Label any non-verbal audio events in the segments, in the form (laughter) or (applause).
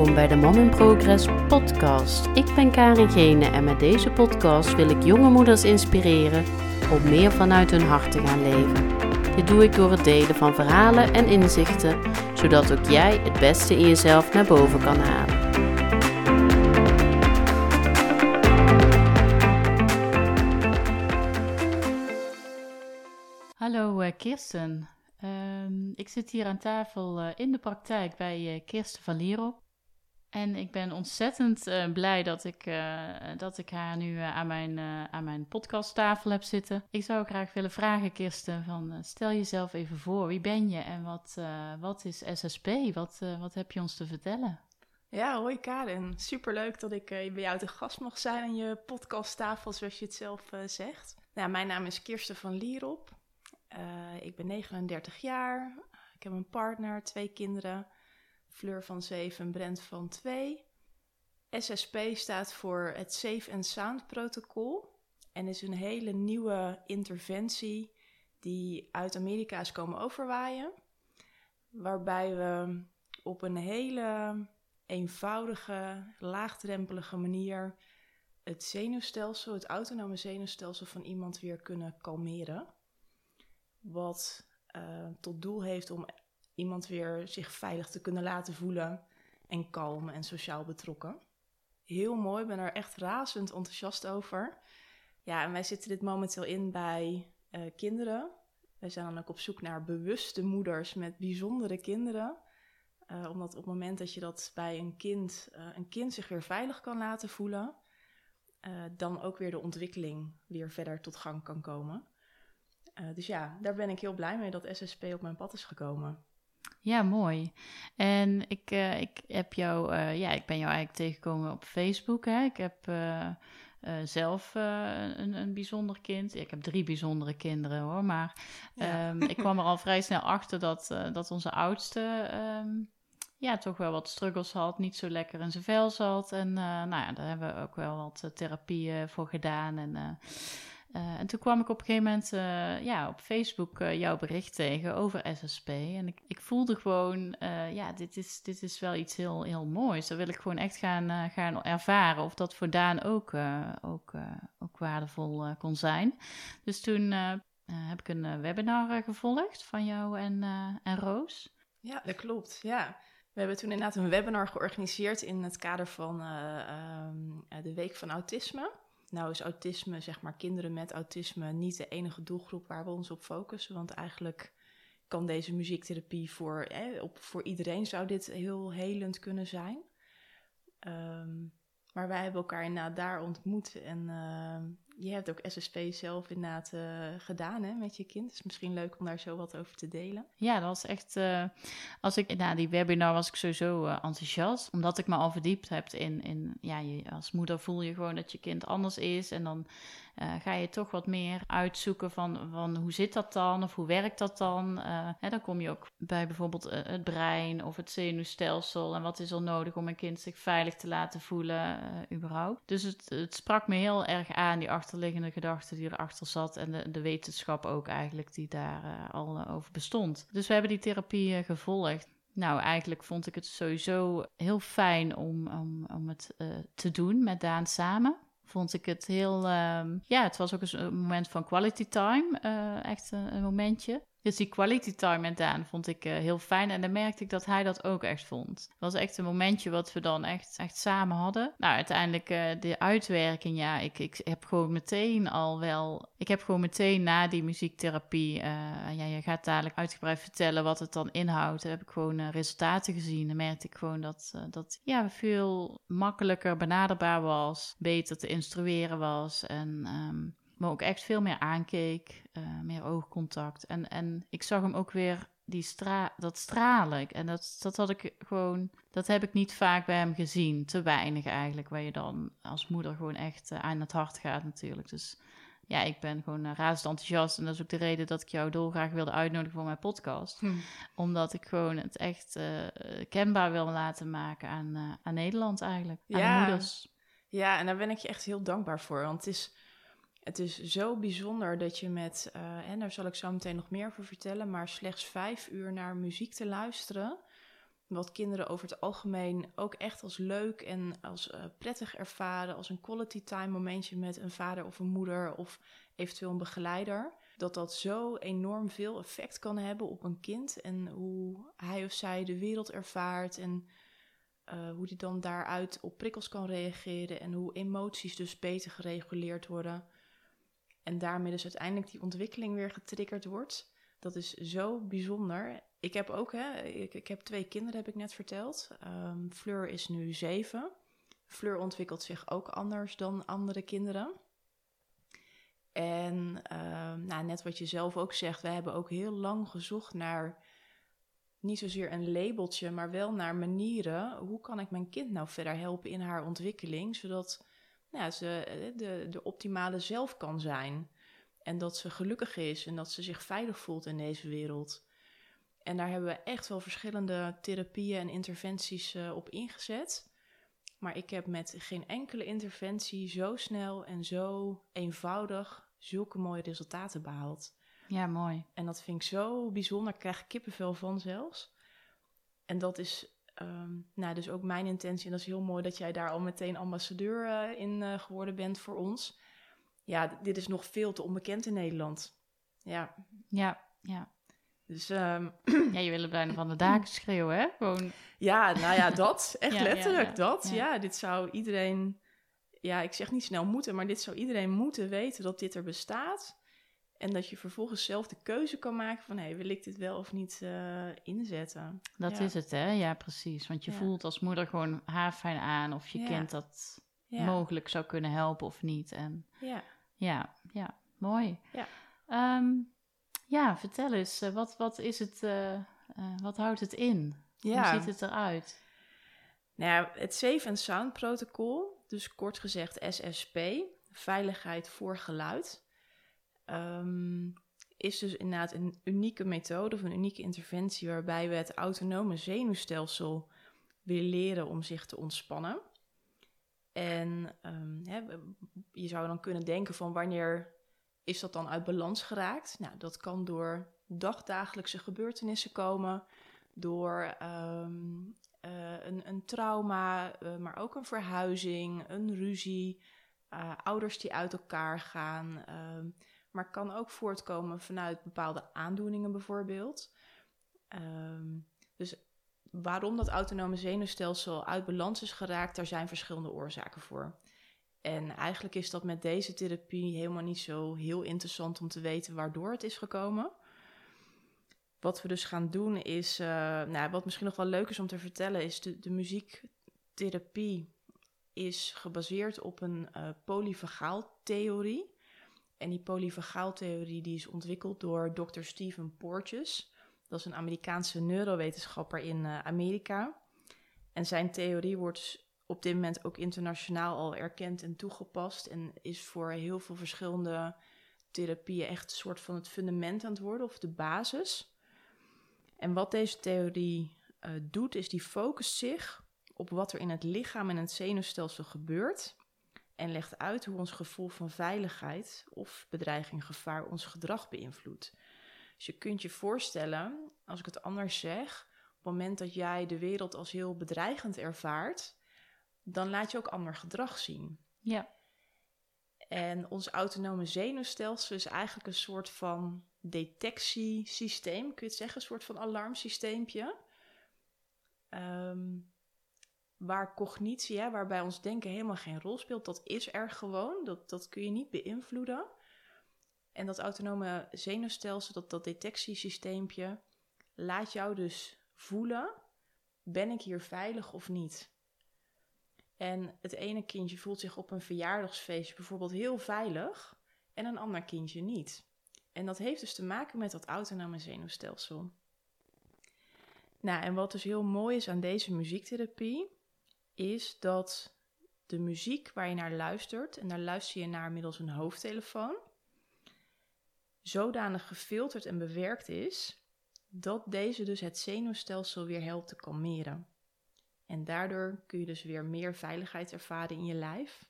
welkom bij de Mom in Progress podcast. Ik ben Karin Gene en met deze podcast wil ik jonge moeders inspireren om meer vanuit hun hart te gaan leven. Dit doe ik door het delen van verhalen en inzichten, zodat ook jij het beste in jezelf naar boven kan halen. Hallo uh, Kirsten. Um, ik zit hier aan tafel uh, in de praktijk bij uh, Kirsten van Lierop. En ik ben ontzettend uh, blij dat ik, dat ik haar nu aan, mijn, aan mijn podcasttafel heb zitten. Ik zou graag willen vragen, Kirsten, van, stel jezelf even voor. Wie ben je en wat, wat is SSP? Wat, wat heb je ons te vertellen? Ja, hoi Karen. Superleuk dat ik bij jou te gast mag zijn aan je podcasttafel, zoals je het zelf zegt. Nou, mijn naam is Kirsten van Lierop. Ik ben 39 jaar. Ik heb een partner, twee kinderen. Fleur van 7 en Brent van 2. SSP staat voor het Safe and Sound protocol. En is een hele nieuwe interventie die uit Amerika is komen overwaaien. Waarbij we op een hele eenvoudige, laagdrempelige manier het zenuwstelsel, het autonome zenuwstelsel van iemand weer kunnen kalmeren wat uh, tot doel heeft om iemand weer zich veilig te kunnen laten voelen en kalm en sociaal betrokken. Heel mooi, ben er echt razend enthousiast over. Ja, en wij zitten dit momenteel in bij uh, kinderen. Wij zijn dan ook op zoek naar bewuste moeders met bijzondere kinderen. Uh, omdat op het moment dat je dat bij een kind, een kind zich weer veilig kan laten voelen, dan ook weer de ontwikkeling weer verder tot gang kan komen. Dus ja, daar ben ik heel blij mee dat SSP op mijn pad is gekomen. Ja, mooi. En ik, uh, ik heb jou, uh, ja, ik ben jou eigenlijk tegengekomen op Facebook. Hè? Ik heb zelf een, een bijzonder kind. Ik heb drie bijzondere kinderen hoor. Maar ja. um, ik kwam er al vrij snel achter dat, dat onze oudste. Um, ja, toch wel wat struggles had, niet zo lekker in zijn vel zat. En nou ja, daar hebben we ook wel wat therapieën voor gedaan. En uh, en toen kwam ik op een gegeven moment uh, ja, op Facebook uh, jouw bericht tegen over SSP. En ik, ik voelde gewoon, ja, dit is, dit is wel iets heel, heel moois. Dat wil ik gewoon echt gaan, gaan ervaren. Of dat voor Daan ook, ook, ook waardevol kon zijn. Dus toen heb ik een webinar gevolgd van jou en, en Roos. Ja, dat klopt. Ja. We hebben toen inderdaad een webinar georganiseerd in het kader van ehm, de Week van Autisme. Nou is autisme, zeg maar kinderen met autisme, niet de enige doelgroep waar we ons op focussen. Want eigenlijk kan deze muziektherapie voor, op, voor iedereen zou dit heel helend kunnen zijn. Um, maar wij hebben elkaar inderdaad daar ontmoet. En uh, je hebt ook SSP zelf inderdaad uh, gedaan hè, met je kind. Is misschien leuk om daar zo wat over te delen. Ja, dat was echt... Uh, als ik, na die webinar was ik sowieso enthousiast. Omdat ik me al verdiept heb in... in ja, je, als moeder voel je gewoon dat je kind anders is. En dan ga je toch wat meer uitzoeken van, van hoe zit dat dan of hoe werkt dat dan. Hè, dan kom je ook bij bijvoorbeeld het brein of het zenuwstelsel en wat is er nodig om een kind zich veilig te laten voelen überhaupt. Dus het, het sprak me heel erg aan, die achterliggende gedachte die erachter zat en de, de wetenschap ook eigenlijk die daar al over bestond. Dus we hebben die therapie gevolgd. Nou, eigenlijk vond ik het sowieso heel fijn om, om, om het te doen met Daan samen vond ik het heel. Uh, ja, het was ook een moment van quality time. Echt een, momentje. Dus die quality time met Daan vond ik uh, heel fijn. En dan merkte ik dat hij dat ook echt vond. Het was echt een momentje wat we dan echt, echt samen hadden. Nou, uiteindelijk uh, de uitwerking. Ja, ik, ik heb gewoon meteen al wel... Ik heb gewoon meteen na die muziektherapie... Uh, ja, je gaat dadelijk uitgebreid vertellen wat het dan inhoudt. Daar heb ik gewoon resultaten gezien. Dan merkte ik gewoon dat, dat ja, veel makkelijker benaderbaar was. Beter te instrueren was. En... Um, me ook echt veel meer aankeek, uh, meer oogcontact. En, en ik zag hem ook weer die stra dat stralen. En dat, dat had ik gewoon, dat heb ik niet vaak bij hem gezien. Te weinig eigenlijk, waar je dan als moeder gewoon echt uh, aan het hart gaat natuurlijk. Dus ja, ik ben gewoon uh, razend enthousiast. En dat is ook de reden dat ik jou dolgraag wilde uitnodigen voor mijn podcast. Hm. Omdat ik gewoon het echt kenbaar wil laten maken aan, aan Nederland eigenlijk. Aan ja. moeders. Ja, en daar ben ik je echt heel dankbaar voor. Want het is het is zo bijzonder dat je met, uh, en daar zal ik zo meteen nog meer over vertellen, maar slechts vijf uur naar muziek te luisteren, wat kinderen over het algemeen ook echt als leuk en als uh, prettig ervaren, als een quality time momentje met een vader of een moeder of eventueel een begeleider, dat dat zo enorm veel effect kan hebben op een kind en hoe hij of zij de wereld ervaart en uh, hoe die dan daaruit op prikkels kan reageren en hoe emoties dus beter gereguleerd worden. En daarmee dus uiteindelijk die ontwikkeling weer getriggerd wordt. Dat is zo bijzonder. Ik heb ook, hè, ik, ik heb twee kinderen, heb ik net verteld. Um, Fleur is nu zeven. Fleur ontwikkelt zich ook anders dan andere kinderen. En um, nou, net wat je zelf ook zegt, wij hebben ook heel lang gezocht naar niet zozeer een labeltje, maar wel naar manieren. Hoe kan ik mijn kind nou verder helpen in haar ontwikkeling, zodat nou, ze eh, de, de optimale zelf kan zijn. En dat ze gelukkig is en dat ze zich veilig voelt in deze wereld. En daar hebben we echt wel verschillende therapieën en interventies uh, op ingezet. Maar ik heb met geen enkele interventie zo snel en zo eenvoudig zulke mooie resultaten behaald. Ja, mooi. En dat vind ik zo bijzonder. Ik krijg kippenvel van zelfs. En dat is um, nou, dus ook mijn intentie. En dat is heel mooi dat jij daar al meteen ambassadeur uh, in uh, geworden bent voor ons. Ja, dit is nog veel te onbekend in Nederland. Ja. Ja, ja. Dus, um... (clears throat) ja, je wil bijna van de daken (clears throat) schreeuwen, hè? Gewoon... Ja, nou ja, dat. (laughs) Echt ja, letterlijk ja, ja. dat. Ja. dit zou iedereen... Ja, ik zeg niet snel moeten, maar dit zou iedereen moeten weten dat dit er bestaat. En dat je vervolgens zelf de keuze kan maken van... hé, hey, wil ik dit wel of niet uh, inzetten? Dat is het, hè? Ja, precies. Want je voelt als moeder gewoon haarfijn aan... of je kind dat mogelijk zou kunnen helpen of niet. En ja, ja, ja mooi. Ja. Um, ja, vertel eens, uh, wat, wat is het, uh, uh, wat houdt het in? Hoe ziet het eruit? Nou ja, het Safe and Sound protocol, dus kort gezegd SSP, veiligheid voor geluid, um, is dus inderdaad een unieke methode of een unieke interventie waarbij we het autonome zenuwstelsel willen leren om zich te ontspannen. En um, hè, je zou dan kunnen denken van wanneer is dat dan uit balans geraakt? Nou, dat kan door dagdagelijkse gebeurtenissen komen, door um, uh, een, een, trauma, uh, maar ook een verhuizing, een ruzie, uh, ouders die uit elkaar gaan. Maar kan ook voortkomen vanuit bepaalde aandoeningen bijvoorbeeld. Um, dus waarom dat autonome zenuwstelsel uit balans is geraakt, daar zijn verschillende oorzaken voor. En eigenlijk is dat met deze therapie helemaal niet zo heel interessant om te weten waardoor het is gekomen. Wat we dus gaan doen is, uh, nou, wat misschien nog wel leuk is om te vertellen, is de, de muziektherapie is gebaseerd op een uh, polyvagaaltheorie. En die polyvagaaltheorie die is ontwikkeld door Dr. Stephen Porges. Dat is een Amerikaanse neurowetenschapper in uh, Amerika. En zijn theorie wordt op dit moment ook internationaal al erkend en toegepast. En is voor heel veel verschillende therapieën echt een soort van het fundament aan het worden of de basis. En wat deze theorie uh, doet, is die focust zich op wat er in het lichaam en het zenuwstelsel gebeurt. En legt uit hoe ons gevoel van veiligheid of bedreiging, gevaar ons gedrag beïnvloedt. Dus je kunt je voorstellen, als ik het anders zeg, op het moment dat jij de wereld als heel bedreigend ervaart, dan laat je ook ander gedrag zien. Ja. En ons autonome zenuwstelsel is eigenlijk een soort van detectiesysteem, kun je het zeggen, een soort van alarmsysteempje. Um, waar cognitie, hè, waarbij ons denken helemaal geen rol speelt, dat is er gewoon. Dat, dat kun je niet beïnvloeden. En dat autonome zenuwstelsel, dat, dat detectiesysteempje, laat jou dus voelen: ben ik hier veilig of niet? En het ene kindje voelt zich op een verjaardagsfeestje bijvoorbeeld heel veilig en een ander kindje niet. En dat heeft dus te maken met dat autonome zenuwstelsel. Nou, en wat dus heel mooi is aan deze muziektherapie, is dat de muziek waar je naar luistert, en daar luister je naar middels een hoofdtelefoon, zodanig gefilterd en bewerkt is dat deze dus het zenuwstelsel weer helpt te kalmeren. En daardoor kun je dus weer meer veiligheid ervaren in je lijf.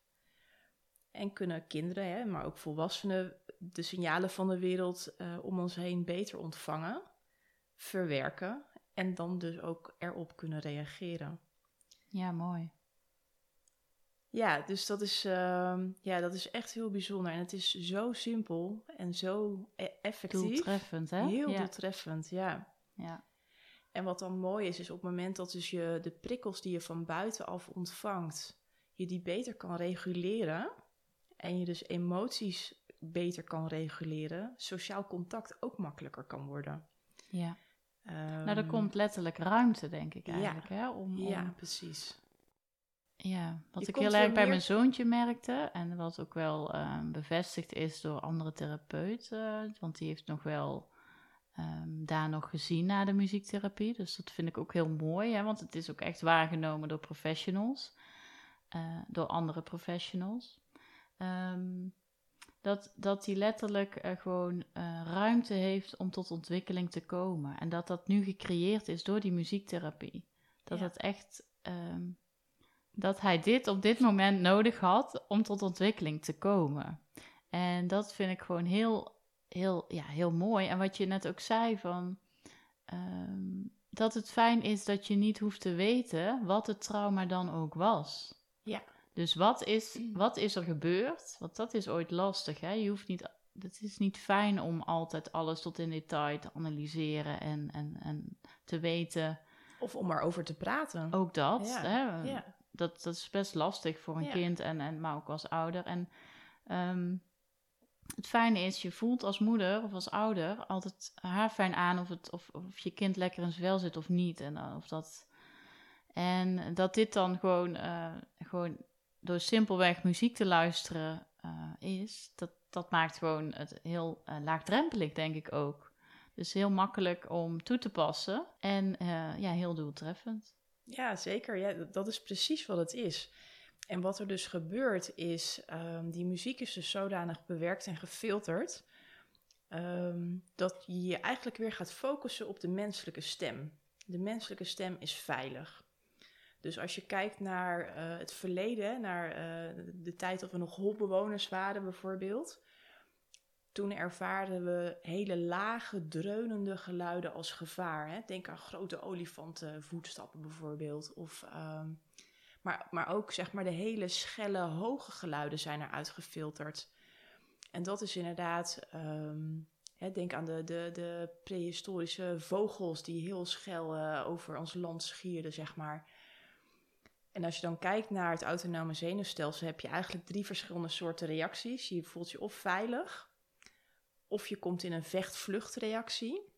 En kunnen kinderen, hè, maar ook volwassenen, de signalen van de wereld uh, om ons heen beter ontvangen, verwerken En dan dus ook erop kunnen reageren. Ja, mooi. Ja, dus dat is, ehm, ja, dat is echt heel bijzonder. En het is zo simpel en zo e- effectief. Doeltreffend, hè? Heel ja. doeltreffend, ja. Ja. En wat dan mooi is, is op het moment dat dus je de prikkels die je van buitenaf ontvangt, je die beter kan reguleren en je dus emoties beter kan reguleren, sociaal contact ook makkelijker kan worden. ja. Ehm, Nou, er komt letterlijk ruimte, denk ik ja. eigenlijk, hè? Om, om- Ja, precies. Ja, wat Je ik heel erg bij meer- mijn zoontje merkte en wat ook wel ehm, bevestigd is door andere therapeuten, want die heeft nog wel ehm, daar nog gezien na de muziektherapie. Dus dat vind ik ook heel mooi, hè, want het is ook echt waargenomen door professionals, eh, door andere professionals. Ehm, dat, dat die letterlijk eh, gewoon eh, ruimte heeft om tot ontwikkeling te komen. En dat dat nu gecreëerd is door die muziektherapie. Dat Ja. het echt. ehm, dat hij dit op dit moment nodig had om tot ontwikkeling te komen. En dat vind ik gewoon heel, heel, ja, heel mooi. En wat je net ook zei van. ehm, dat het fijn is dat je niet hoeft te weten wat het trauma dan ook was. Ja. Dus wat is, wat is er gebeurd? Want dat is ooit lastig. Hè? Je hoeft niet, het is niet fijn om altijd alles tot in detail te analyseren en, en, en te weten. Of om erover te praten. Ook dat. Ja, Hè? ja. Dat, dat is best lastig voor een Ja. kind, en, en, maar ook als ouder. En ehm, het fijne is, je voelt als moeder of als ouder altijd haar fijn aan of, het, of, of je kind lekker in zijn vel zit of niet. En, eh, of dat, en dat dit dan gewoon, eh, gewoon door simpelweg muziek te luisteren eh, is, dat, dat maakt gewoon het heel eh, laagdrempelig, denk ik ook. Dus heel makkelijk om toe te passen en eh, ja, heel doeltreffend. Ja, zeker. Ja, dat- is precies wat het is. En wat er dus gebeurt is, ehm, die muziek is dus zodanig bewerkt en gefilterd, ehm, dat je je eigenlijk weer gaat focussen op de menselijke stem. De menselijke stem is veilig. Dus als je kijkt naar eh, het verleden, naar eh, de tijd dat we nog holbewoners waren bijvoorbeeld, toen ervaarden we hele lage, dreunende geluiden als gevaar. Hè? Denk aan grote olifantenvoetstappen bijvoorbeeld. Of, ehm, maar, maar ook zeg maar de hele schelle, hoge geluiden zijn eruit gefilterd. En dat is inderdaad, hè, denk aan de, de, de prehistorische vogels die heel schel eh, over ons land schierden, zeg maar. En als je dan kijkt naar het autonome zenuwstelsel, heb je eigenlijk drie verschillende soorten reacties. Je voelt je of veilig, of je komt in een vecht-vluchtreactie.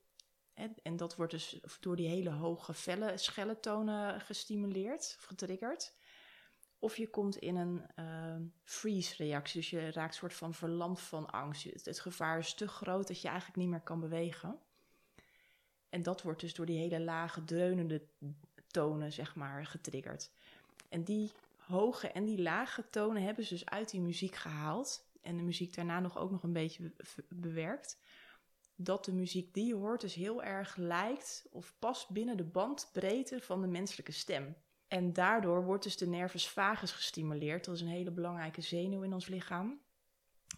En dat wordt dus door die hele hoge felle, schelle tonen gestimuleerd of getriggerd. Of je komt in een ehm, freeze-reactie. Dus je raakt soort van verlamd van angst. Het, het gevaar is te groot dat je eigenlijk niet meer kan bewegen. En dat wordt dus door die hele lage dreunende tonen, zeg maar, getriggerd. En die hoge en die lage tonen hebben ze dus uit die muziek gehaald. En de muziek daarna nog ook nog een beetje be- be- bewerkt. Dat de muziek die je hoort dus heel erg lijkt of past binnen de bandbreedte van de menselijke stem. En daardoor wordt dus de nervus vagus gestimuleerd. Dat is een hele belangrijke zenuw in ons lichaam.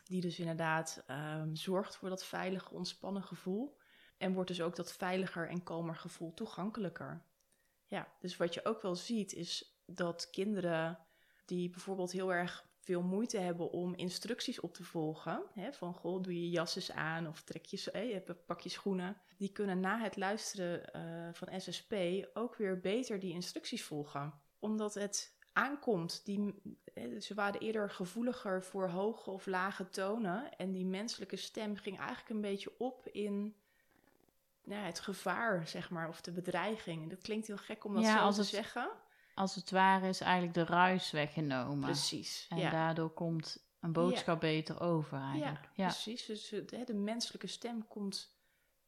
Die dus inderdaad ehm, zorgt voor dat veilige, ontspannen gevoel. En wordt dus ook dat veiliger en kalmer gevoel toegankelijker. Ja, dus wat je ook wel ziet is dat kinderen die bijvoorbeeld heel erg veel moeite hebben om instructies op te volgen. Hè, van goh, doe je jas eens aan of trek je, eh, pak je schoenen. Die kunnen na het luisteren eh, van SSP ook weer beter die instructies volgen. Omdat het aankomt. Die, ze waren eerder gevoeliger voor hoge of lage tonen. En die menselijke stem ging eigenlijk een beetje op in nou, het gevaar, zeg maar, of de bedreiging. Dat klinkt heel gek om dat Ja, zo te het- zeggen. Als het ware is eigenlijk de ruis weggenomen. Precies. En ja. daardoor komt een boodschap beter over eigenlijk. Ja, precies. Dus de, de menselijke stem komt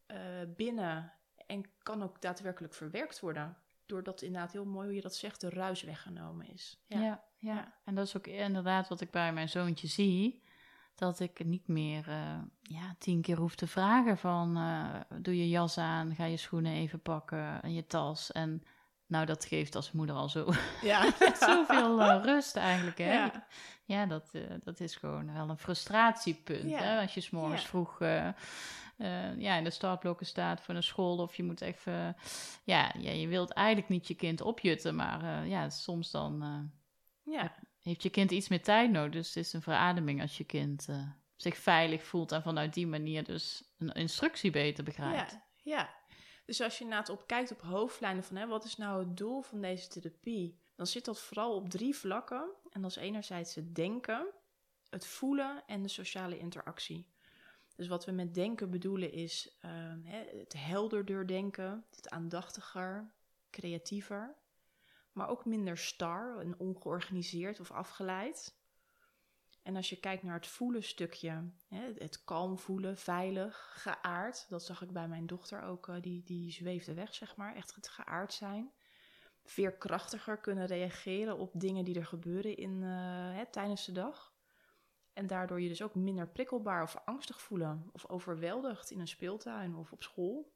eh, binnen en kan ook daadwerkelijk verwerkt worden. Doordat inderdaad heel mooi hoe je dat zegt, de ruis weggenomen is. ja. Ja, Ja. En dat is ook inderdaad wat ik bij mijn zoontje zie. Dat ik niet meer eh, ja, tien keer hoef te vragen van... eh, doe je jas aan, ga je schoenen even pakken en je tas. En Nou, dat geeft als moeder al zo Ja. (laughs) zoveel eh, rust eigenlijk, hè? Ja. Ja, dat, eh, dat is gewoon wel een frustratiepunt, Ja. hè? Als je s'morgens Ja. vroeg eh, ja, in de startblokken staat voor een school of je moet even... ja, ja, je wilt eigenlijk niet je kind opjutten, maar ja, soms dan ja. heeft je kind iets meer tijd nodig. Dus het is een verademing als je kind zich veilig voelt en vanuit die manier dus een instructie beter begrijpt. Ja, ja. Dus als je inderdaad op kijkt op hoofdlijnen van hè, wat is nou het doel van deze therapie, dan zit dat vooral op drie vlakken. En dat is enerzijds het denken, het voelen en de sociale interactie. Dus wat we met denken bedoelen is ehm, het helderder denken, het aandachtiger, creatiever, maar ook minder star en ongeorganiseerd of afgeleid. En als je kijkt naar het voelen stukje, hè, het kalm voelen, veilig, geaard. Dat zag ik bij mijn dochter ook, eh, die, die zweefde weg, zeg maar. Echt het geaard zijn. Veerkrachtiger kunnen reageren op dingen die er gebeuren in, eh, hè, tijdens de dag. En daardoor je dus ook minder prikkelbaar of angstig voelen. Of overweldigd in een speeltuin of op school.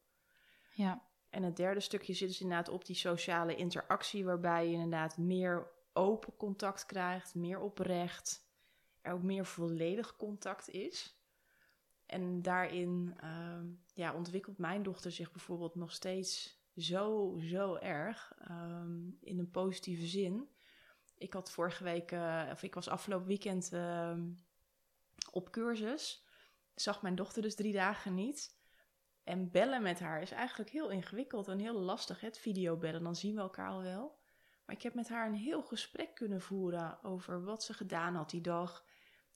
Ja, En het derde stukje zit dus inderdaad op die sociale interactie, waarbij je inderdaad meer open contact krijgt, meer oprecht, er ook meer volledig contact is. En daarin ehm, ja, ontwikkelt mijn dochter zich bijvoorbeeld nog steeds zo, zo erg ehm, in een positieve zin. Ik had vorige week, eh, of ik was afgelopen weekend ehm, op cursus. Zag mijn dochter dus drie dagen niet. En bellen met haar is eigenlijk heel ingewikkeld en heel lastig. Het videobellen, dan zien we elkaar al wel. Maar ik heb met haar een heel gesprek kunnen voeren over wat ze gedaan had die dag.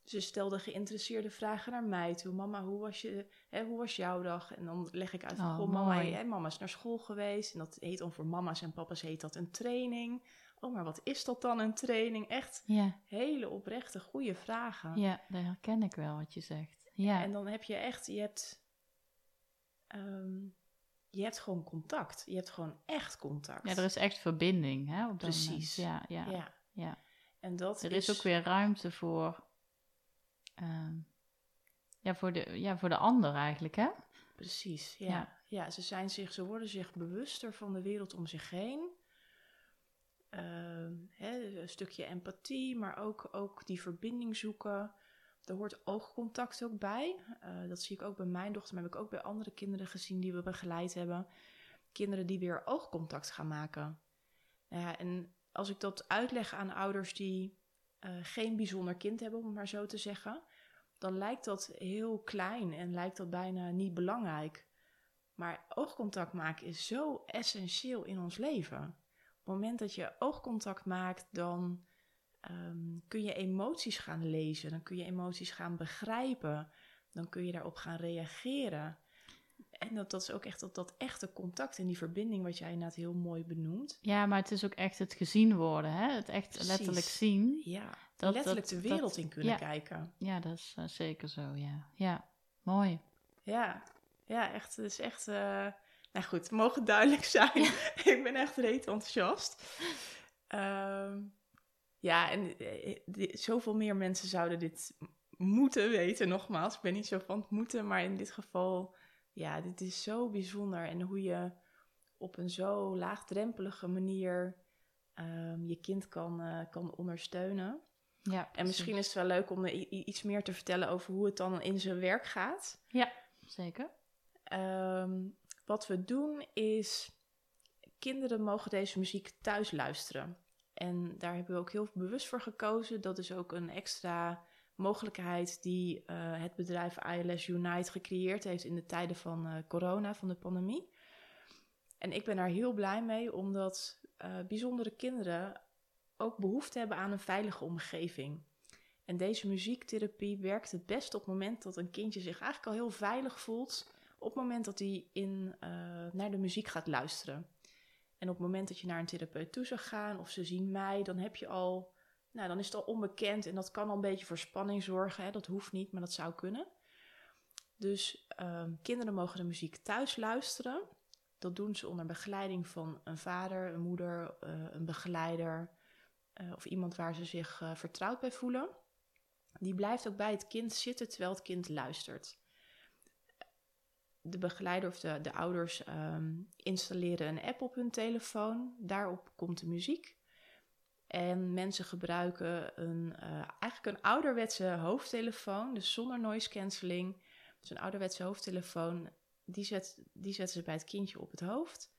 Ze stelde geïnteresseerde vragen naar mij toe. Mama, hoe was, je, hè, hoe was jouw dag? En dan leg ik uit van, Oh, goh, mama, hè, mama is naar school geweest. En dat heet dan voor mama's en papa's heet dat een training. Oh, maar wat is dat dan, een training? Echt ja, hele oprechte, goede vragen. ja, dat herken ik wel wat je zegt. Ja, En dan heb je echt, je hebt, ehm, je hebt gewoon contact. Je hebt gewoon echt contact. ja er is echt verbinding, hè? Op dat Precies. Ja, ja, ja. Ja. En dat Er is ook weer ruimte voor, ehm, ja, voor, de, ja, voor de ander eigenlijk, hè? Precies, ja. Ja. ja. ze, zijn zich, ze worden zich bewuster van de wereld om zich heen. Ehm, hè, een stukje empathie, maar ook, ook die verbinding zoeken. Er hoort oogcontact ook bij. Eh, dat zie ik ook bij mijn dochter, maar heb ik ook bij andere kinderen gezien die we begeleid hebben. Kinderen die weer oogcontact gaan maken. Nou en als ik dat uitleg aan ouders die eh, geen bijzonder kind hebben, om het maar zo te zeggen, dan lijkt dat heel klein en lijkt dat bijna niet belangrijk. Maar oogcontact maken is zo essentieel in ons leven. Op het moment dat je oogcontact maakt, dan ehm, kun je emoties gaan lezen, dan kun je emoties gaan begrijpen, dan kun je daarop gaan reageren. En dat, dat is ook echt dat, dat echte contact en die verbinding, wat jij inderdaad heel mooi benoemt. Ja, maar het is ook echt het gezien worden, hè? Het echt Precies. letterlijk zien. Ja, Dat- letterlijk dat- de wereld dat- in kunnen ja. kijken. Ja, dat is eh, zeker zo, ja. Ja, mooi. Ja, ja, echt. Het is echt. eh, nou goed, het mogen duidelijk zijn. (laughs) ik ben echt reet enthousiast. Ehm, ja, en eh, di- zoveel meer mensen zouden dit moeten weten. Nogmaals, ik ben niet zo van het moeten, maar in dit geval, ja, dit is zo bijzonder. En hoe je op een zo laagdrempelige manier ehm, je kind kan, eh, kan ondersteunen. Ja, En misschien is het wel leuk om iets meer te vertellen over hoe het dan in zijn werk gaat. Zeker. Ehm, wat we doen is, kinderen mogen deze muziek thuis luisteren. En daar hebben we ook heel bewust voor gekozen. Dat is ook een extra mogelijkheid die eh, het bedrijf ILS Unite gecreëerd heeft in de tijden van eh, corona, van de pandemie. En ik ben daar heel blij mee, omdat eh, bijzondere kinderen ook behoefte hebben aan een veilige omgeving. En deze muziektherapie werkt het best op het moment dat een kindje zich eigenlijk al heel veilig voelt. Op het moment dat hij in, naar de muziek gaat luisteren. En op het moment dat je naar een therapeut toe zou gaan of ze zien mij, dan heb je al, nou dan is het al onbekend en dat kan al een beetje voor spanning zorgen. Hè? Dat hoeft niet, maar dat zou kunnen. Dus ehm, kinderen mogen de muziek thuis luisteren. Dat doen ze onder begeleiding van een vader, een moeder, eh, een begeleider eh, of iemand waar ze zich eh, vertrouwd bij voelen. Die blijft ook bij het kind zitten terwijl het kind luistert. De begeleider of de, de ouders ehm, installeren een app op hun telefoon. Daarop komt de muziek. En mensen gebruiken een, uh, eigenlijk een ouderwetse hoofdtelefoon, dus zonder noise cancelling. Dus een ouderwetse hoofdtelefoon, die, zet, die zetten ze bij het kindje op het hoofd.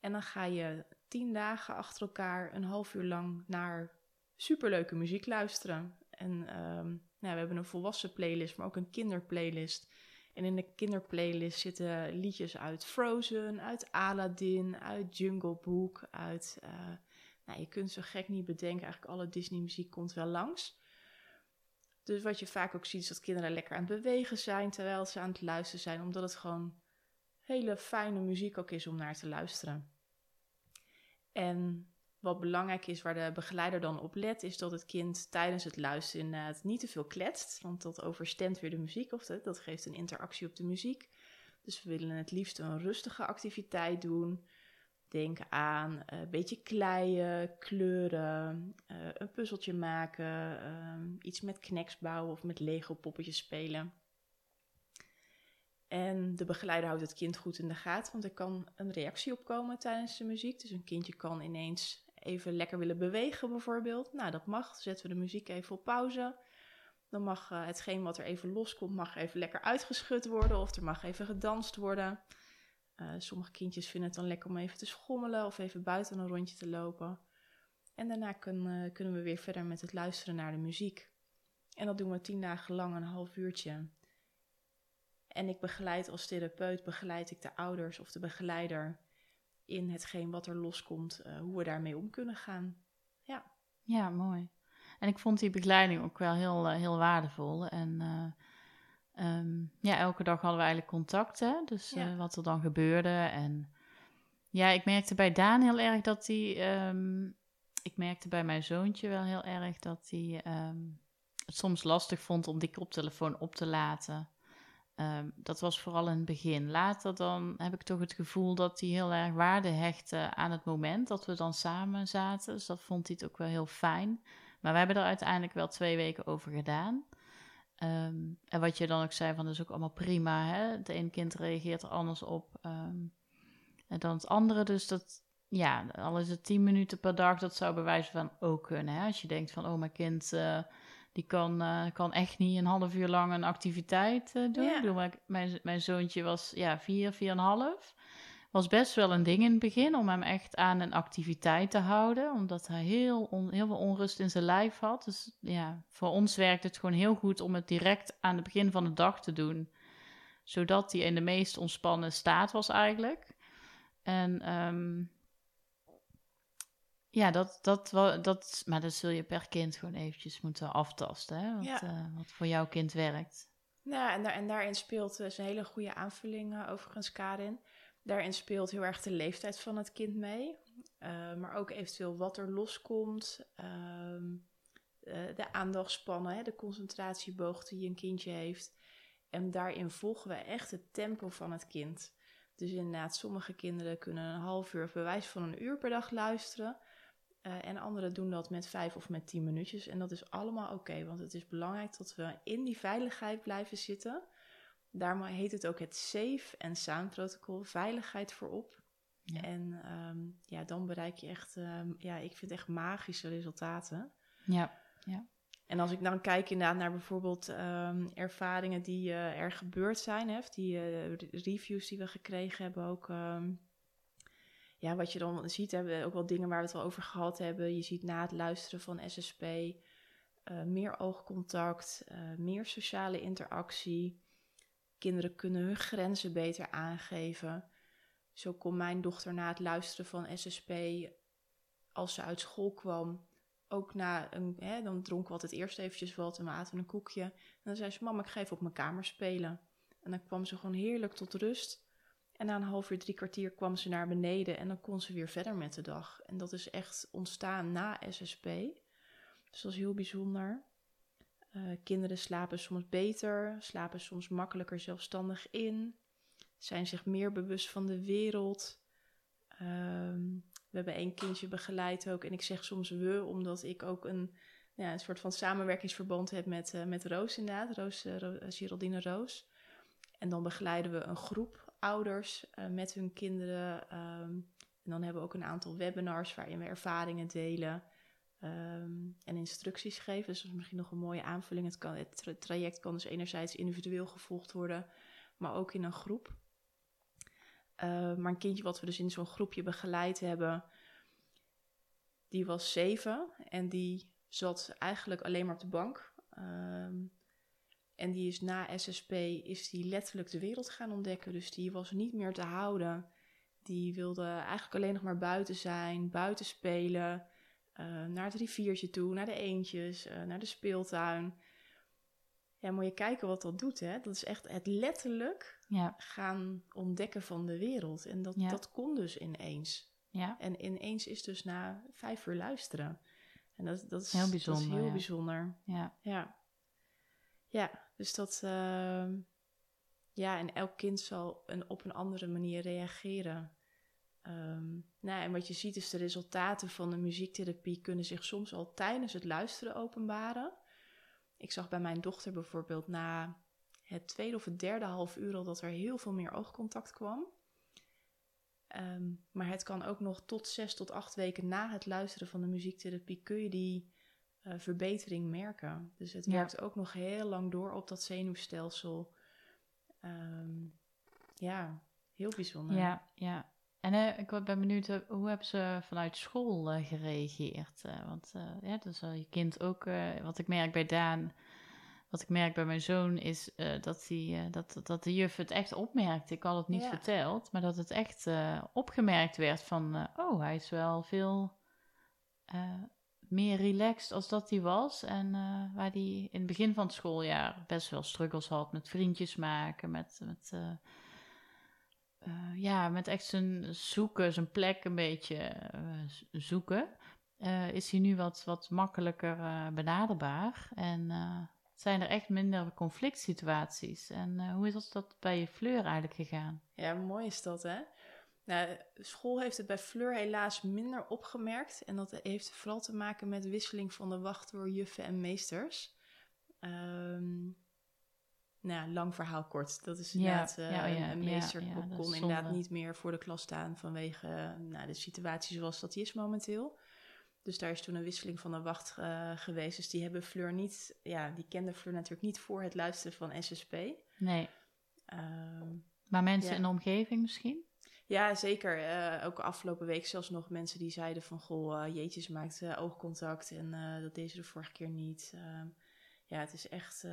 En dan ga je tien dagen achter elkaar een half uur lang naar superleuke muziek luisteren. En um, nou, we hebben een volwassen playlist, maar ook een kinderplaylist. En in de kinderplaylist zitten liedjes uit Frozen, uit Aladdin, uit Jungle Book, uit... Uh, nou, je kunt zo gek niet bedenken, eigenlijk alle Disney-muziek komt wel langs. Dus wat je vaak ook ziet is dat kinderen lekker aan het bewegen zijn terwijl ze aan het luisteren zijn, omdat het gewoon hele fijne muziek ook is om naar te luisteren. En wat belangrijk is, waar de begeleider dan op let, is dat het kind tijdens het luisteren inderdaad niet te veel kletst. Want dat overstemt weer de muziek, of dat, dat geeft een interactie op de muziek. Dus we willen het liefst een rustige activiteit doen. Denk aan eh, een beetje kleien, kleuren, uh, een puzzeltje maken, uh, iets met kneks bouwen of met Lego poppetjes spelen. En de begeleider houdt het kind goed in de gaten, want er kan een reactie opkomen tijdens de muziek. Dus een kindje kan ineens even lekker willen bewegen bijvoorbeeld. Nou, dat mag. Zetten we de muziek even op pauze. Dan mag uh, hetgeen wat er even loskomt, mag even lekker uitgeschud worden of er mag even gedanst worden. Uh, sommige kindjes vinden het dan lekker om even te schommelen of even buiten een rondje te lopen. En daarna uh, kunnen we weer verder met het luisteren naar de muziek. En dat doen we tien dagen lang, een half uurtje. En ik begeleid als therapeut, begeleid ik de ouders of de begeleider in hetgeen wat er loskomt, uh, hoe we daarmee om kunnen gaan. Ja. Ja, mooi. En ik vond die begeleiding ook wel heel, uh, heel waardevol. En uh, um, ja, elke dag hadden we eigenlijk contact, hè? Dus ja. wat er dan gebeurde. En ja, ik merkte bij Daan heel erg dat hij... Um, ik merkte bij mijn zoontje wel heel erg dat hij um, het soms lastig vond om die koptelefoon op te laten. Um, dat was vooral in het begin. Later dan heb ik toch het gevoel dat hij heel erg waarde hechtte aan het moment dat we dan samen zaten. Dus dat vond hij het ook wel heel fijn. Maar we hebben er uiteindelijk wel twee weken over gedaan. Um, en wat je dan ook zei, van dat is ook allemaal prima. Hè? Het ene kind reageert er anders op um, dan het andere. Dus dat, ja, al is het tien minuten per dag, dat zou bewijzen van ook kunnen. Hè? Als je denkt van, oh, mijn kind... Uh, die kan, uh, kan echt niet een half uur lang een activiteit uh, doen. Ja. Bedoel, mijn, mijn zoontje was ja, vier, vier en half. Was best wel een ding in het begin om hem echt aan een activiteit te houden. Omdat hij heel, on, heel veel onrust in zijn lijf had. Dus ja, voor ons werkt het gewoon heel goed om het direct aan het begin van de dag te doen. Zodat hij in de meest ontspannen staat was eigenlijk. En um, ja, dat, dat, dat, maar dat zul je per kind gewoon eventjes moeten aftasten, hè? Wat, ja. uh, wat voor jouw kind werkt. Ja, en, daar, en daarin speelt dus een hele goede aanvulling uh, overigens, Karin. Daarin speelt heel erg de leeftijd van het kind mee. Uh, maar ook eventueel wat er loskomt. Uh, de aandachtspannen, hè, de concentratieboog die een kindje heeft. En daarin volgen we echt het tempo van het kind. Dus inderdaad, sommige kinderen kunnen een half uur of bewijs van een uur per dag luisteren. Uh, en anderen doen dat met vijf of met tien minuutjes. En dat is allemaal oké, okay, want het is belangrijk dat we in die veiligheid blijven zitten. Daarom heet het ook het Safe en Sound protocol, veiligheid voorop. Ja. En um, ja, dan bereik je echt, um, ja, ik vind echt magische resultaten. Ja, ja. En als ik dan kijk inderdaad naar bijvoorbeeld um, ervaringen die uh, er gebeurd zijn, hè, die uh, reviews die we gekregen hebben ook ja, wat je dan ziet, hebben we ook wel dingen waar we het al over gehad hebben. Je ziet na het luisteren van SSP eh, meer oogcontact, uh, meer sociale interactie. Kinderen kunnen hun grenzen beter aangeven. Zo kon mijn dochter na het luisteren van SSP, als ze uit school kwam, ook na een, hè, dan dronk we altijd eerst eventjes wat en we aten een koekje. En dan zei ze, mama, ik ga even op mijn kamer spelen. En dan kwam ze gewoon heerlijk tot rust. En na een half uur, drie kwartier kwam ze naar beneden en dan kon ze weer verder met de dag. En dat is echt ontstaan na SSP. Dus dat is heel bijzonder. Uh, kinderen slapen soms beter, slapen soms makkelijker zelfstandig in, zijn zich meer bewust van de wereld. Um, we hebben één kindje begeleid ook. En ik zeg soms we, omdat ik ook een, ja, een soort van samenwerkingsverband heb met, uh, met Roos inderdaad. Roos, uh, Geraldine Roos. En dan begeleiden we een groep ouders uh, met hun kinderen. Um, en dan hebben we ook een aantal webinars waarin we ervaringen delen um, en instructies geven. Dus dat is misschien nog een mooie aanvulling. Het, kan, het traject kan dus enerzijds individueel gevolgd worden, maar ook in een groep. Uh, maar een kindje wat we dus in zo'n groepje begeleid hebben, die was zeven en die zat eigenlijk alleen maar op de bank. En die is na SSP is die letterlijk de wereld gaan ontdekken. Dus die was niet meer te houden. Die wilde eigenlijk alleen nog maar buiten zijn, buiten spelen. Uh, naar het riviertje toe, naar de eendjes, uh, naar de speeltuin. Ja, moet je kijken wat dat doet, hè? Dat is echt het letterlijk ja. gaan ontdekken van de wereld. En dat, dat kon dus ineens. Ja. En ineens is dus na vijf uur luisteren. En dat, dat is heel bijzonder. Dat is heel bijzonder. Ja. ja. Ja, dus dat. Uh, ja, en elk kind zal een, op een andere manier reageren. Um, nou, en wat je ziet is de resultaten van de muziektherapie kunnen zich soms al tijdens het luisteren openbaren. Ik zag bij mijn dochter bijvoorbeeld na het tweede of het derde half uur al dat er heel veel meer oogcontact kwam. Um, maar het kan ook nog tot zes tot acht weken na het luisteren van de muziektherapie kun je die uh, verbetering merken. Dus het werkt ook nog heel lang door op dat zenuwstelsel. Um, ja, heel bijzonder. Ja, ja. En uh, ik ben benieuwd, uh, hoe hebben ze vanuit school gereageerd? want ja, dus je kind ook, wat ik merk bij Daan, wat ik merk bij mijn zoon, is dat, die, dat, dat de juf het echt opmerkte. Ik had het niet verteld, maar dat het echt opgemerkt werd van, oh, hij is wel veel meer relaxed als dat hij was. En uh, waar hij in het begin van het schooljaar best wel struggles had met vriendjes maken, met, met, uh, uh, ja, met echt zijn zoeken, zijn plek een beetje zoeken. is hij nu wat, wat makkelijker benaderbaar en zijn er echt minder conflict situaties. En hoe is dat bij je Fleur eigenlijk gegaan? Ja, mooi is dat hè. Nou, school heeft het bij Fleur helaas minder opgemerkt. En dat heeft vooral te maken met wisseling van de wacht door juffen en meesters. Um, nou, lang verhaal kort. Dat is inderdaad, ja, ja, uh, een meester kon inderdaad niet meer voor de klas staan vanwege nou, de situatie zoals dat die is momenteel. Dus daar is toen een wisseling van de wacht uh, geweest. Dus die hebben Fleur niet, ja, die kende Fleur natuurlijk niet voor het luisteren van SSP. Nee. Um, maar mensen in de omgeving misschien? Ja, zeker. Uh, ook afgelopen week zelfs nog mensen die zeiden van... Goh, uh, jeetje, ze maakt uh, oogcontact en dat deed ze de vorige keer niet. Ehm, ja, het is echt,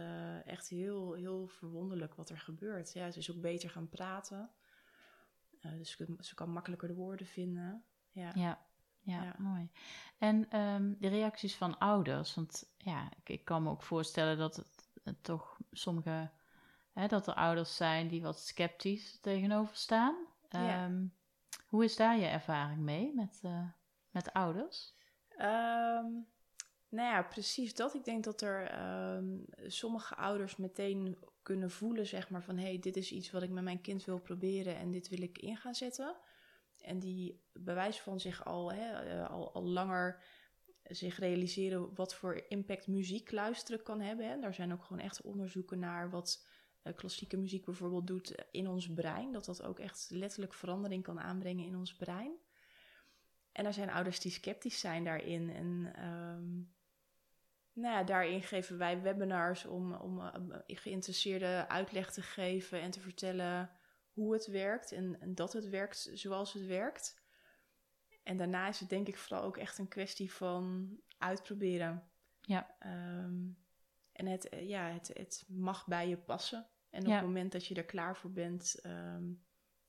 echt heel, heel verwonderlijk wat er gebeurt. Ja, ze is ook beter gaan praten. dus ze kan makkelijker de woorden vinden. Ja, ja, ja, mooi. En um, de reacties van ouders. Want ja, ik, ik kan me ook voorstellen dat het, het toch sommige... Hè, dat er ouders zijn die wat sceptisch tegenover staan... Ehm, hoe is daar je ervaring mee met, uh, met ouders? Um, nou ja, precies dat. Ik denk dat er ehm, sommige ouders meteen kunnen voelen, zeg maar, van hé, hey, dit is iets wat ik met mijn kind wil proberen en dit wil ik in gaan zetten. En die bewijs van zich al, hè, eh, al, al langer zich realiseren wat voor impact muziek luisteren kan hebben. Hè. Daar zijn ook gewoon echt onderzoeken naar wat klassieke muziek bijvoorbeeld doet eh, in ons brein. Dat dat ook echt letterlijk verandering kan aanbrengen in ons brein. En er zijn ouders die sceptisch zijn daarin. En um, nou ja, daarin geven wij webinars om, om uh, geïnteresseerde uitleg te geven en te vertellen hoe het werkt en, en, dat het werkt zoals het werkt. En daarna is het denk ik vooral ook echt een kwestie van uitproberen. Ja. Um, en het, ja, het, het mag bij je passen. En op het moment dat je er klaar voor bent, ehm,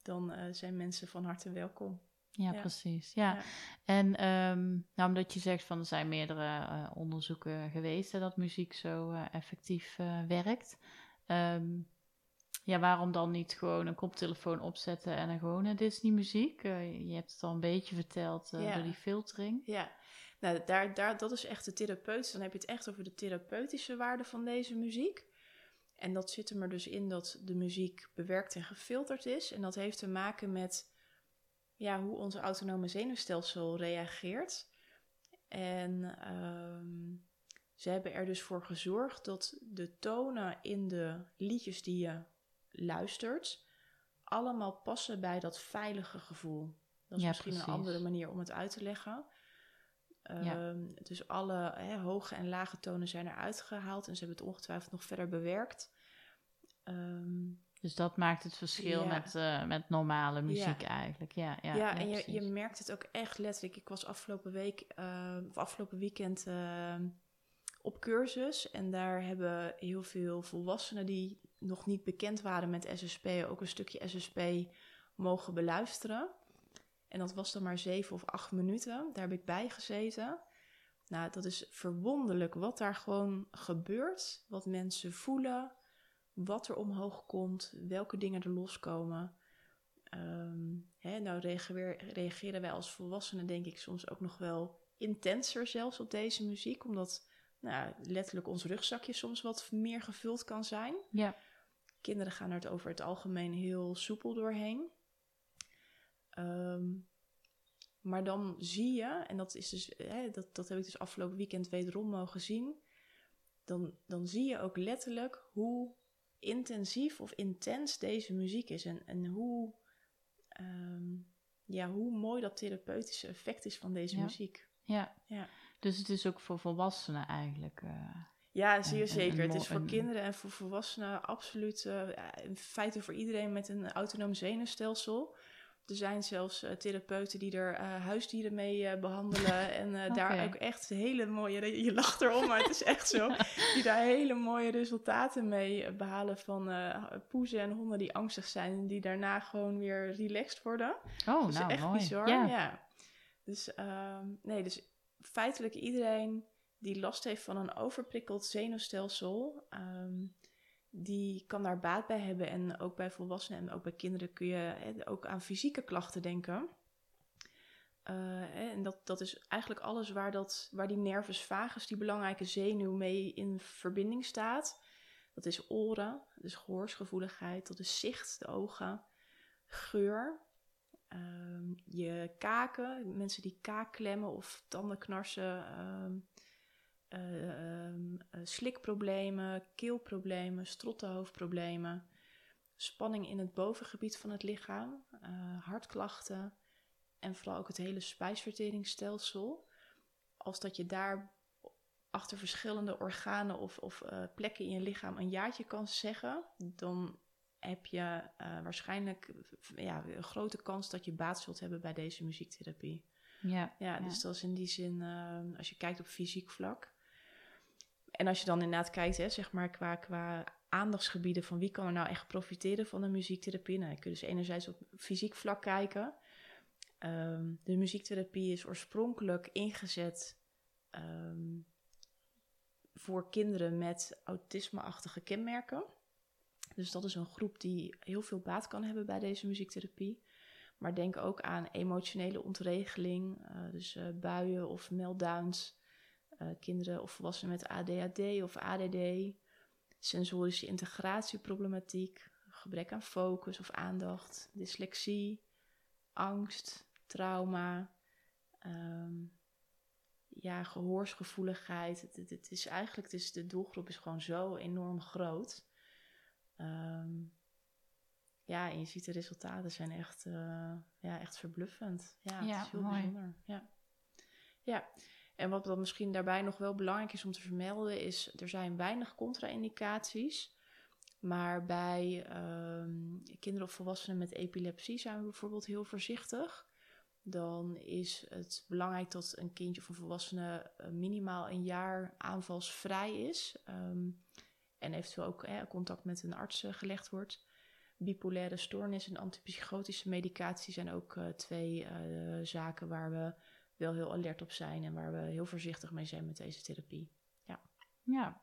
dan uh, zijn mensen van harte welkom. Ja, precies. Ja. En um, nou, omdat je zegt van er zijn meerdere uh, onderzoeken geweest hè, dat muziek zo uh, effectief werkt. Um, ja, waarom dan niet gewoon een koptelefoon opzetten en een gewone Disney muziek? je hebt het al een beetje verteld door die filtering. Ja, nou, daar, daar, dat is echt de therapeut. Dan heb je het echt over de therapeutische waarde van deze muziek. En dat zit er dus in dat de muziek bewerkt en gefilterd is. En dat heeft te maken met ja, hoe onze autonome zenuwstelsel reageert. En um, ze hebben er dus voor gezorgd dat de tonen in de liedjes die je luistert, allemaal passen bij dat veilige gevoel. Dat is Ja, misschien precies. een andere manier om het uit te leggen. Ja. Ehm, Dus alle hè, hoge en lage tonen zijn eruit gehaald en ze hebben het ongetwijfeld nog verder bewerkt. Ehm, Dus dat maakt het verschil Ja. met, eh, met normale muziek eigenlijk. Ja, ja, Ja, en je, je merkt het ook echt letterlijk. Ik was afgelopen week, eh, of afgelopen weekend op cursus. En daar hebben heel veel volwassenen die nog niet bekend waren met SSP, ook een stukje SSP mogen beluisteren. En dat was dan maar zeven of acht minuten. Daar heb ik bij gezeten. Nou, dat is verwonderlijk wat daar gewoon gebeurt. Wat mensen voelen, wat er omhoog komt, welke dingen er loskomen. Ehm, hè, nou reageren, reageren wij als volwassenen denk ik soms ook nog wel intenser zelfs op deze muziek. Omdat nou, letterlijk ons rugzakje soms wat meer gevuld kan zijn. Ja, Kinderen gaan er het over het algemeen heel soepel doorheen. Ehm, maar dan zie je, en dat, is dus, hè, dat, dat heb ik dus afgelopen weekend wederom mogen zien. Dan, dan zie je ook letterlijk hoe intensief of intens deze muziek is. En, en hoe, ehm, ja, hoe mooi dat therapeutische effect is van deze Ja. muziek. ja. Ja. Dus het is ook voor volwassenen eigenlijk. eh, Ja, zeer een- zeker. een het is voor kinderen en voor volwassenen absoluut eh, in feite voor iedereen met een autonoom zenuwstelsel. Er zijn zelfs eh, therapeuten die er eh, huisdieren mee eh, behandelen. (laughs) En daar ook echt hele mooie, je lacht erom, maar het is echt zo. (laughs) Die daar hele mooie resultaten mee eh, behalen van poezen en honden die angstig zijn. En die daarna gewoon weer relaxed worden. Oh, dat is nou echt mooi. bizar. Ja. Ja. Dus, ehm, nee, dus feitelijk iedereen die last heeft van een overprikkeld zenuwstelsel, ehm, die kan daar baat bij hebben. En ook bij volwassenen en ook bij kinderen kun je hè, ook aan fysieke klachten denken. Eh, en dat, dat is eigenlijk alles waar, dat, waar die nervus vagus, die belangrijke zenuw, mee in verbinding staat. Dat is oren, dus gehoorsgevoeligheid, dat is zicht, de ogen, geur, Ehm, je kaken, mensen die kaak klemmen of tanden knarsen, ehm, eh, ehm, eh, slikproblemen, keelproblemen, strottenhoofdproblemen, spanning in het bovengebied van het lichaam, eh, hartklachten en vooral ook het hele spijsverteringsstelsel. Als dat je daar achter verschillende organen of, of eh, plekken in je lichaam een jaartje kan zeggen, dan heb je waarschijnlijk ja, een grote kans dat je baat zult hebben bij deze muziektherapie. Ja, Ja, Ja. dus dat is in die zin, als je kijkt op fysiek vlak. En als je dan inderdaad kijkt, hè, zeg maar, qua, qua aandachtsgebieden van wie kan er nou echt profiteren van de muziektherapie. Nou, je kunt dus enerzijds op fysiek vlak kijken. Ehm, de muziektherapie is oorspronkelijk ingezet ehm, voor kinderen met autisme-achtige kenmerken. Dus dat is een groep die heel veel baat kan hebben bij deze muziektherapie. Maar denk ook aan emotionele ontregeling, eh, dus eh, buien of meltdowns. Eh, kinderen of volwassenen met ADHD of ADD. Sensorische integratieproblematiek, gebrek aan focus of aandacht, dyslexie, angst, trauma. ehm, ja, gehoorsgevoeligheid. Het, het, het is eigenlijk, het is, de doelgroep is gewoon zo enorm groot. Ehm, ja, en je ziet de resultaten zijn echt, eh, ja, echt verbluffend. Ja, het is heel mooi. bijzonder. Ja. ja, en wat dan misschien daarbij nog wel belangrijk is om te vermelden, is er zijn weinig contra-indicaties. Maar bij ehm, kinderen of volwassenen met epilepsie zijn we bijvoorbeeld heel voorzichtig. Dan is het belangrijk dat een kindje of een volwassene eh, minimaal een jaar aanvalsvrij is. Ehm, en eventueel ook contact met een arts eh, gelegd wordt. Bipolaire stoornis en antipsychotische medicatie zijn ook eh, twee zaken waar we wel heel alert op zijn en waar we heel voorzichtig mee zijn met deze therapie. ja.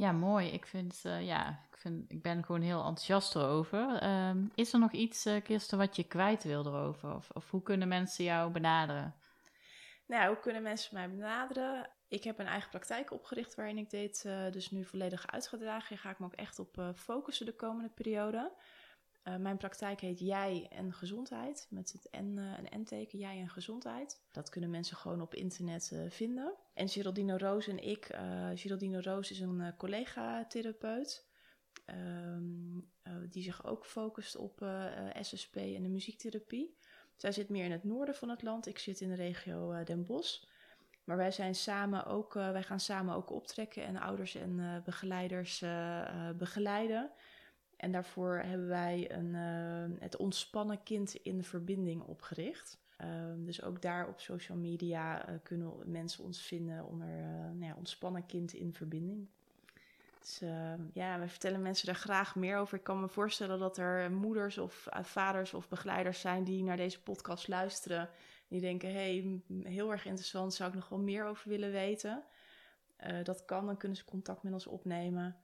Ja, mooi. Ik vind, eh, ja, ik vind, ik ben gewoon heel enthousiast erover. Ehm, is er nog iets, eh Kirsten, wat je kwijt wil erover? Of, of hoe kunnen mensen jou benaderen? Nou, hoe kunnen mensen mij benaderen? Ik heb een eigen praktijk opgericht waarin ik dit eh, dus nu volledig uitgedragen. Hier ga ik me ook echt op eh, focussen de komende periode. Eh, mijn praktijk heet Jij en Gezondheid, met het N, eh, een N-teken, Jij en Gezondheid. Dat kunnen mensen gewoon op internet eh, vinden. En Geraldine Roos en ik, Geraldine Roos is een collega-therapeut. Ehm, die zich ook focust op SSP en de muziektherapie. Zij zit meer in het noorden van het land. Ik zit in de regio Den Bosch. Maar wij, zijn samen ook, wij gaan samen ook optrekken en ouders en begeleiders begeleiden. En daarvoor hebben wij een, het ontspannen kind in verbinding opgericht. Ehm, dus ook daar op social media uh, kunnen mensen ons vinden onder uh, nou ja, ontspannen kind in verbinding. Dus ehm, ja, we vertellen mensen daar graag meer over. Ik kan me voorstellen dat er moeders of vaders of begeleiders zijn die naar deze podcast luisteren. Die denken, hey, heel erg interessant, zou ik nog wel meer over willen weten. dat kan, dan kunnen ze contact met ons opnemen.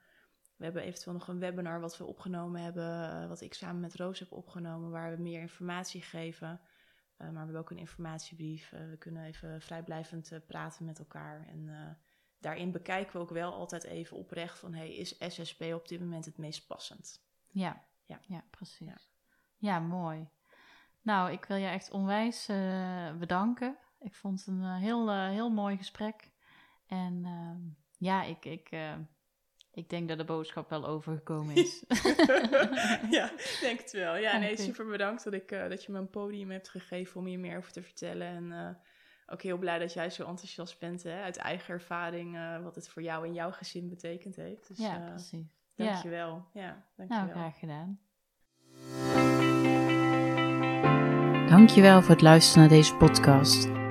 We hebben eventueel nog een webinar wat we opgenomen hebben, wat ik samen met Roos heb opgenomen, waar we meer informatie geven. Eh, maar we hebben ook een informatiebrief. Uh, we kunnen even vrijblijvend uh, praten met elkaar. En daarin bekijken we ook wel altijd even oprecht van... Hey, is SSP op dit moment het meest passend? Ja, ja. ja precies. Ja. ja. mooi. Nou, ik wil je echt onwijs bedanken. Ik vond het een heel, heel mooi gesprek. En ehm, ja, ik... ik ik denk dat de boodschap wel overgekomen (laughs) is. ja, denk het wel. Ja, nee, super bedankt dat, ik, uh, dat je me een podium hebt gegeven om hier meer over te vertellen. En uh, ook heel blij dat jij zo enthousiast bent, hè, uit eigen ervaring, uh, wat het voor jou en jouw gezin betekend heeft. Dus, ja, precies. Dankjewel. Ja, ja dankjewel. Nou, graag gedaan. Dankjewel voor het luisteren naar deze podcast.